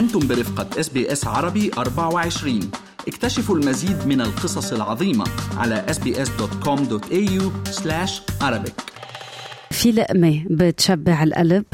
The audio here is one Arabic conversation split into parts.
أنتم برفقة SBS عربي 24 اكتشفوا المزيد من القصص العظيمة على sbs.com.au arabic في لقمة بتشبع القلب.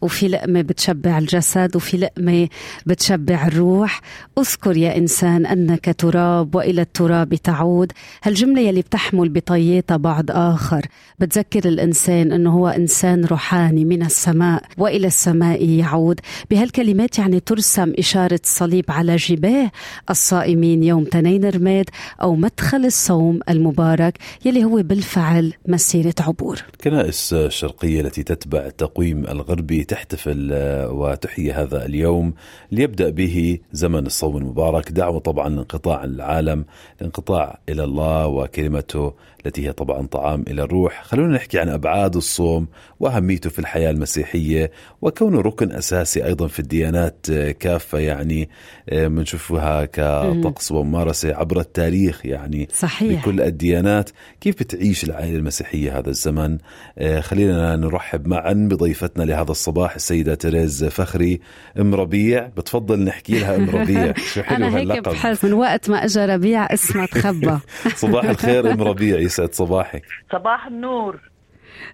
وفي لقمة بتشبع الجسد وفي لقمة بتشبع الروح. اذكر يا إنسان أنك تراب وإلى التراب تعود. هالجملة يلي بتحمل بطياتها بعد آخر. بتذكر الإنسان أنه هو إنسان روحاني من السماء وإلى السماء يعود. بهالكلمات يعني ترسم إشارة الصليب على جباه الصائمين يوم تنين رماد أو مدخل الصوم المبارك يلي هو بالفعل مسيرة عبور. الكنائس الشرقية التي تتبع التقويم الغربي تحتفل آه، وتحيي هذا اليوم ليبدأ به زمن الصوم المبارك. دعوة طبعا لانقطاع العالم الانقطاع إلى الله وكلمته التي هي طبعا طعام إلى الروح. خلونا نحكي عن أبعاد الصوم وأهميته في الحياة المسيحية وكونه ركن أساسي أيضا في الديانات آه، كافة يعني بنشوفها كطقس وممارسة عبر التاريخ يعني صحيح. بكل الديانات. كيف بتعيش العائلة المسيحية هذا الزمن؟ آه، خلينا نرحب معا بضيفتنا لهذا الصباح السيدة تريز فخري أم ربيع. بتفضل نحكي لها أم ربيع. شو حلو أنا هيك بحس من وقت ما أجى ربيع اسمها تخبى. صباح الخير أم ربيع. يسعد صباحك صباح النور.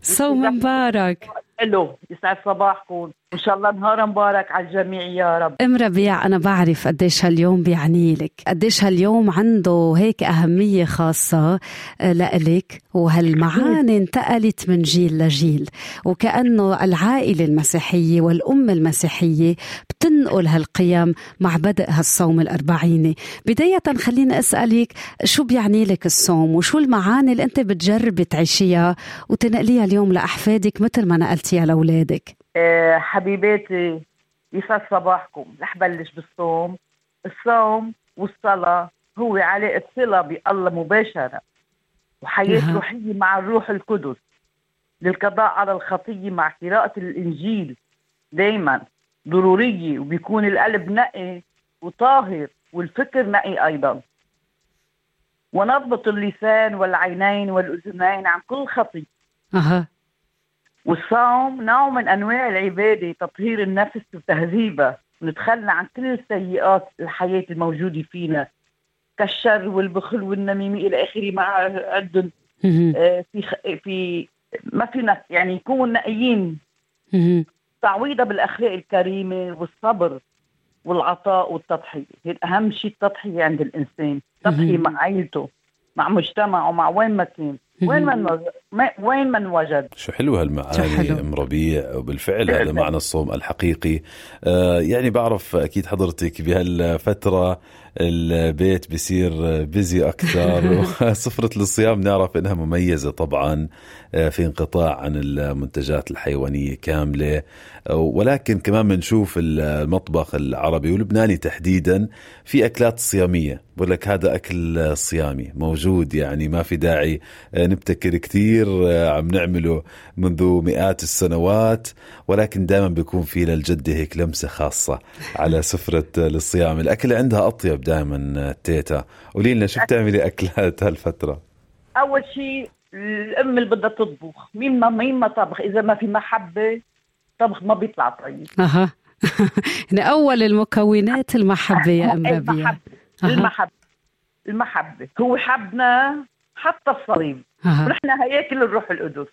صوم مبارك. ألو يسعد صباحكم. إن شاء الله نهار مبارك على الجميع يا رب. إم ربيع أنا بعرف قديش هاليوم بيعني لك. قديش هاليوم عنده هيك أهمية خاصة آه، لإلك. وهالمعاني انتقلت من جيل لجيل. وكأنه العائلة المسيحية والام المسيحية بتنقل هالقيم مع بدء هالصوم الاربعيني بداية خليني أسألك شو بيعني لك الصوم؟ وشو المعاني اللي أنت بتجربي تعيشيها وتنقليها اليوم لأحفادك مثل ما نقلتيها لأولادك؟ حبيباتي يسعد صباحكم. رح بلش بالصوم. الصوم والصلاة هو علاقة صلة بالله مباشرة. وحياة روحية مع الروح القدس. للقضاء على الخطية مع قراءة الإنجيل. دايما ضرورية وبيكون القلب نقي وطاهر والفكر نقي أيضا. ونضبط اللسان والعينين والأذنين عن كل خطية. أها. والصوم نوع من أنواع العبادة تطهير النفس وتهذيبها. نتخلى عن كل السيئات الحياة الموجودة فينا. كالشر والبخل والنميمة إلى آخره مع عندهم آه في في ما فينا يعني نكون نقيين تعويضها بالأخلاق الكريمة والصبر والعطاء والتضحية. أهم شيء التضحية عند الإنسان. تضحية مع عائلته مع مجتمعه مع وين ما كان. وين من وين من وجد؟ شو حلو هالمعاني ام ربيع وبالفعل هذا معنى الصوم الحقيقي. آه يعني بعرف أكيد حضرتك بهالفترة البيت بصير بيزي أكثر. وسفره الصيام نعرف إنها مميزة طبعا آه، في انقطاع عن المنتجات الحيوانية كاملة. ولكن كمان بنشوف المطبخ العربي واللبناني تحديدا في أكلات صيامية. بقول لك هذا أكل صيامي موجود يعني ما في داعي آه، نبتكر كثير آه، عم نعمله منذ مئات السنوات. ولكن دائما بيكون في للجده هيك لمسة خاصة على سفرة الصيام الاكل عندها أطيب دائما تيتا. قولي لنا شو بتعملي أكلات هالفترة؟ أول شيء الأم اللي بدها تطبخ. مين ما مين ما طبخ إذا ما في محبة طبخ ما بيطلع طيب. أها. يعني أول المكونات المحبة يا أم ربيع. المحبة المحبة المحبة. هو حبنا حتى الصليب. ونحن هياكل الروح القدس.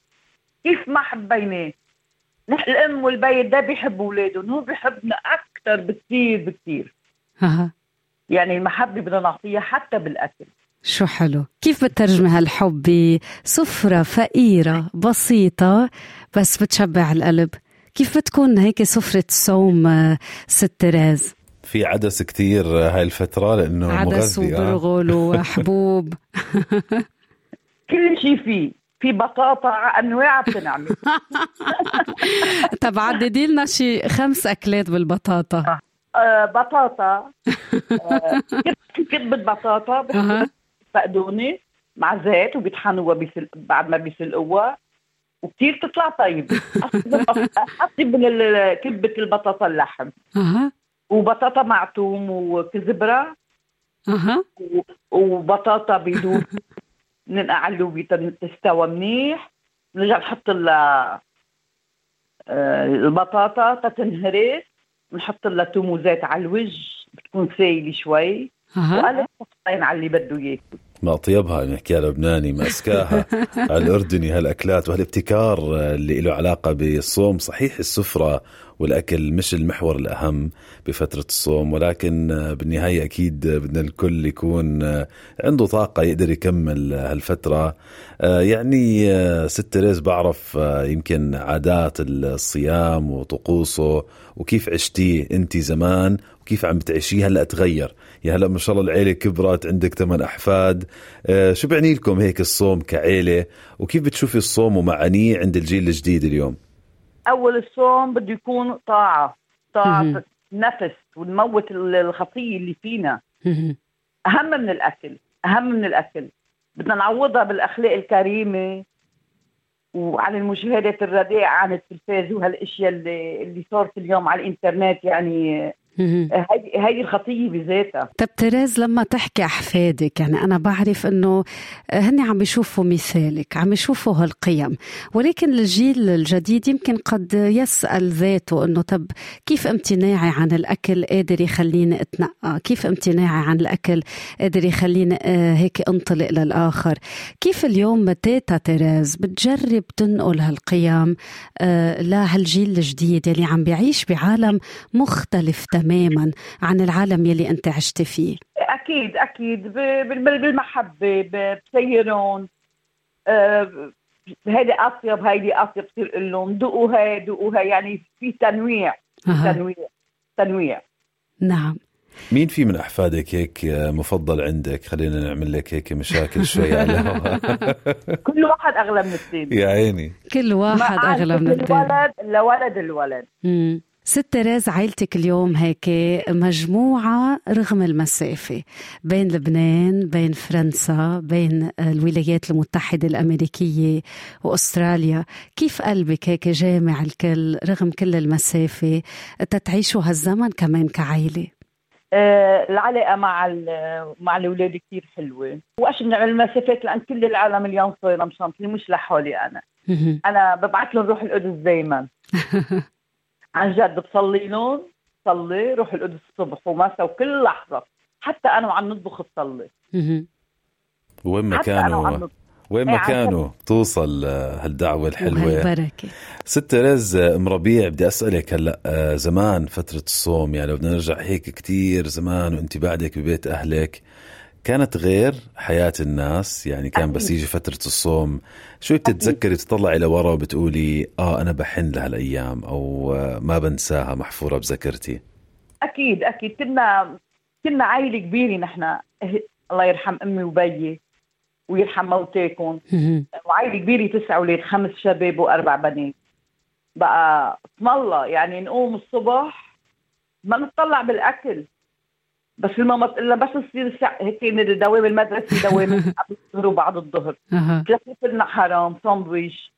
كيف ما حبيناه. نحن الأم والبيت ده بيحب أولادهم. هو بيحبنا أكثر بكثير بكثير أها. يعني المحبة بدنا نعطيها حتى بالأكل. شو حلو. كيف بترجمي هالحب؟ بسفرة فقيرة بسيطة بس بتشبع القلب. كيف بتكون هيك سفرة صوم آه، ست تراز في عدس كتير هاي الفترة لأنه عدس مغذي آه. وبرغل وحبوب. كل شيء فيه في بطاطا أنواع بتنعمل. طب عددي لنا شي خمس أكلات بالبطاطا. آه بطاطا. آه كتبة بطاطا بقدونس مع زيت وبيطحنوها بسل... بعد ما بيسلقوها وكثير تطلع طيب. حطي كبة البطاطا اللحم. وبطاطا مع توم وكزبرة وبطاطا بدون ننقع على تستوى منيح. نرجع نحط آه، البطاطا تتنهرس. بنحط لها توم وزيت على الوجه بتكون سايله شوي. وقلب على اللي بده ياكل ما اطيبها نحكيها لبناني ما اسكاها الأردني هالأكلات وهالابتكار اللي له علاقة بالصوم صحيح السفرة والأكل مش المحور الأهم بفترة الصوم ولكن بالنهاية أكيد بدنا الكل يكون عنده طاقة يقدر يكمل هالفترة. يعني ست تريز بعرف يمكن عادات الصيام وطقوسه وكيف عشتيه أنت زمان وكيف عم بتعيشيه هلأ تغير. يا هلأ ما شاء الله العيلة كبرت عندك ثمان أحفاد. شو بيعني لكم هيك الصوم كعيلة؟ وكيف بتشوفي الصوم ومعانيه عند الجيل الجديد اليوم؟ أول الصوم بده يكون طاعة طاعة نفس ونموت الخطية اللي فينا. أهم من الأكل أهم من الأكل. بدنا نعوضها بالأخلاق الكريمة وعن المشاهدات الرديئة عن التلفاز وهالأشياء اللي اللي صارت اليوم على الإنترنت يعني هيدي هيدي الخطية بذاتها. طب تريز لما تحكي احفادك يعني أنا بعرف إنه هن عم بيشوفوا مثالك عم بيشوفوا هالقيم ولكن الجيل الجديد يمكن قد يسأل ذاته إنه طب كيف امتناعي عن الأكل قادر يخليني أتنقى؟ كيف امتناعي عن الأكل قادر يخليني آه، هيك أنطلق للآخر؟ كيف اليوم تيتا تريز بتجرب تنقل هالقيم آه، لهالجيل الجديد اللي عم بيعيش بعالم مختلف تماما؟ تماما عن العالم يلي أنت عشت فيه. أكيد أكيد. بالمحبة بسيرون. أه هيدي أطيب هيدي أطيب بصير لهم. ذوقوا هي ذوقوا هي يعني في تنويع أه. تنويع تنويع. نعم. مين في من أحفادك هيك مفضل عندك؟ خلينا نعمل لك هيك مشاكل شوي على كل واحد أغلى من الثاني يا عيني. كل واحد أغلى من الثاني الولد لولد الولد. مم. ست تريز عيلتك اليوم هيك مجموعة رغم المسافة بين لبنان بين فرنسا بين الولايات المتحدة الأمريكية وأستراليا. كيف قلبك هيك جامع الكل رغم كل المسافة؟ تتعيشوا هالزمن كمان كعيلة؟ آه العلاقة مع مع الأولاد كثير حلوة. وأش بنعمل المسافات لأن كل العالم اليوم صايرة مشان مش لحالي أنا. أنا ببعث لهم روح القدس دايما. عن جد بصلي لهم صلي روح القدس الصبح ومساء وكل لحظة. حتى أنا وعم نطبخ تصلي وين ما كانوا وين ما إيه، كانوا توصل آه، هالدعوة الحلوة. وهالبركة. ست رز آه، ام ربيع بدي أسألك هلا آه، زمان فترة الصوم يعني لو بدنا نرجع هيك كتير زمان وانت بعدك ببيت أهلك. كانت غير حياة الناس يعني كان بس يجي فترة الصوم. شو بتتذكري تطلعي لورا وبتقولي آه أنا بحن لهالأيام أو ما بنساها محفورة بذاكرتي أكيد أكيد. كنا كنا عائلة كبيرة نحن. الله يرحم أمي وبيي ويرحم موتاكم وعائلة كبيرة تسع أولاد خمس شباب وأربع بنات. بقى اسم الله يعني نقوم الصبح ما نطلع بالأكل. بس الماما تقول لها بس تصير هيك دوام المدرسة دوام قبل الظهر وبعد الظهر. تلفف لنا حرام ساندويش.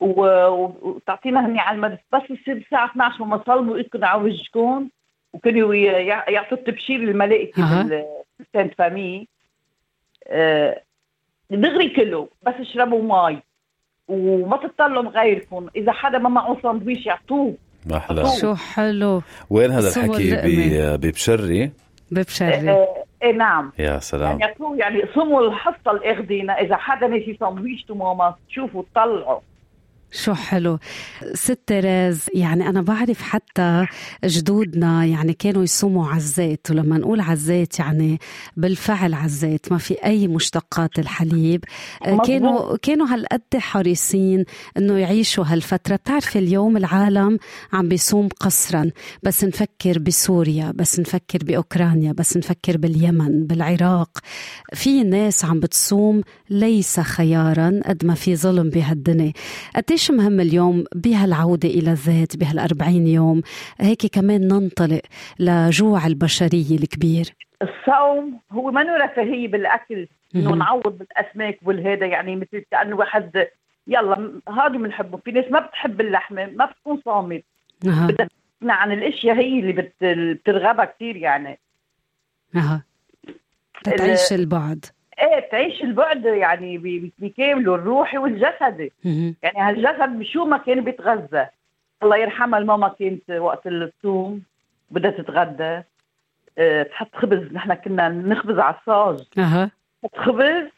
وتعطينا هني على المدرسة. بس تصير الساعة 12 وما صلوا ايدكم على وجهكم وكانوا يعطوا التبشير الملائكة بالسانت فامي. آه، دغري كله بس اشربوا مي وما تطلعوا غيركم. إذا حدا ما معه ساندويش يعطوه. أحلى شو حلو. وين هذا الحكي؟ ببشري؟ ببشري. إيه, نعم. يا سلام. يعني يعني صموا الحصة الاخذينه إذا حدا نسي سندويشته ماما تشوفوا طلعوا. شو حلو. ست تريز يعني أنا بعرف حتى جدودنا يعني كانوا يصوموا على الزيت ولما نقول على الزيت يعني بالفعل على الزيت ما في أي مشتقات الحليب. مزبوط. كانوا كانوا هالقد حريصين إنه يعيشوا هالفترة. بتعرفي اليوم العالم عم بيصوم قسرا بس نفكر بسوريا بس نفكر بأوكرانيا بس نفكر باليمن بالعراق. في ناس عم بتصوم ليس خيارا قد ما في ظلم بهالدنيا. قديش مهم اليوم بهالعودة إلى الذات بهالأربعين يوم؟ هيك كمان ننطلق لجوع البشرية الكبير. الصوم هو منه رفاهية بالأكل إنه نعوض بالأسماك والهذا يعني مثل كأنه واحد يلا هذا بنحبه. في ناس ما بتحب اللحمة ما بتكون صامت. أه. بدها عن الأشياء هي اللي بت... بترغبها كثير يعني. أها. تعيش البعد. إيه تعيش البعد يعني بكامله الروحي والجسدي. يعني هالجسد بشو ما كان بيتغذى. الله يرحمها الماما كانت وقت الصوم بدها تتغدى. أه تحط خبز نحن كنا نخبز على الصاج. أها. تحط خبز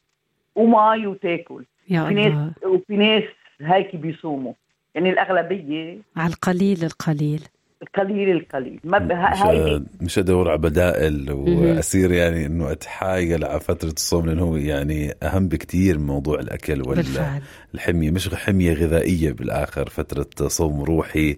ومي وتاكل. يا في ناس وفي ناس هيك بيصوموا. يعني الأغلبية على القليل القليل. القليل القليل. ما مش هاي مش أدور على بدائل واصير يعني إنه اتحايل على فترة الصوم لأنه هو يعني أهم بكتير من موضوع الأكل والحميه مش حمية غذائية بالآخر فترة صوم روحي.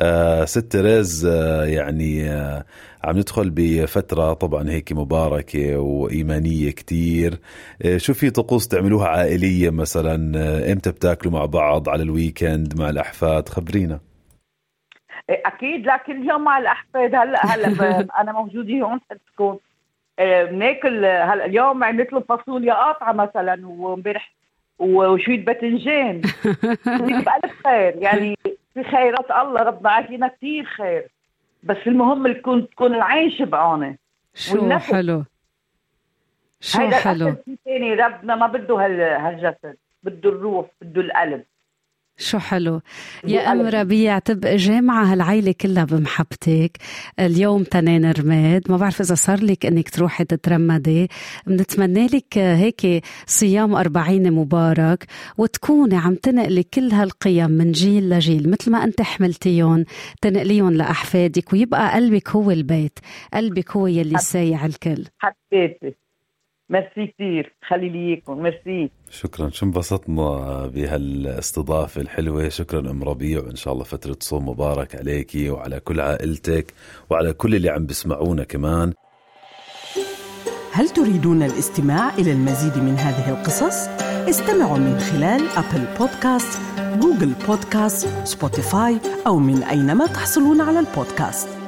آه ست تريز آه يعني آه عم ندخل بفترة طبعا هيك مباركة وإيمانية كتير. آه شو في طقوس تعملوها عائلية مثلا؟ آه إمتى بتاكلوا مع بعض على ال weekend مع الأحفاد؟ خبرينا. أكيد لا كل يوم مع الأحفاد هلا هلا أنا موجوده هون حدكم إيه، بناكل هلا اليوم عملت له فاصوليا قاطعة مثلا وامبارح وشوية باذنجان. بألف خير يعني في خيرات الله ربنا عافينا كثير خير. بس المهم تكون تكون العين شبعانه شو والنفس. حلو. شو هيدا حلو. ربنا ما بده هال- هالجسد بده الروح بده القلب. شو حلو. يا ام. ربيع تبقى جامعة هالعيلة كلها بمحبتك. اليوم تنين رماد. ما بعرف إذا صار لك إنك تروحي تترمدي. بنتمنى لك هيك صيام أربعين مبارك وتكوني عم تنقلي كل هالقيم من جيل لجيل مثل ما أنت حملتيهم. تنقليهم لأحفادك ويبقى قلبك هو البيت. قلبك هو يلي سايع الكل. حبيتي ميرسي كثير خلي لي إياكم ميرسي. شكرا. شو انبسطنا بهالأستضافة الحلوة. شكرا أم ربيع. وإن شاء الله فترة صوم مبارك عليكي وعلى كل عائلتك وعلى كل اللي عم بيسمعونا كمان. هل تريدون الاستماع إلى المزيد من هذه القصص؟ استمعوا من خلال Apple Podcast، Google Podcast، Spotify أو من أينما تحصلون على البودكاست.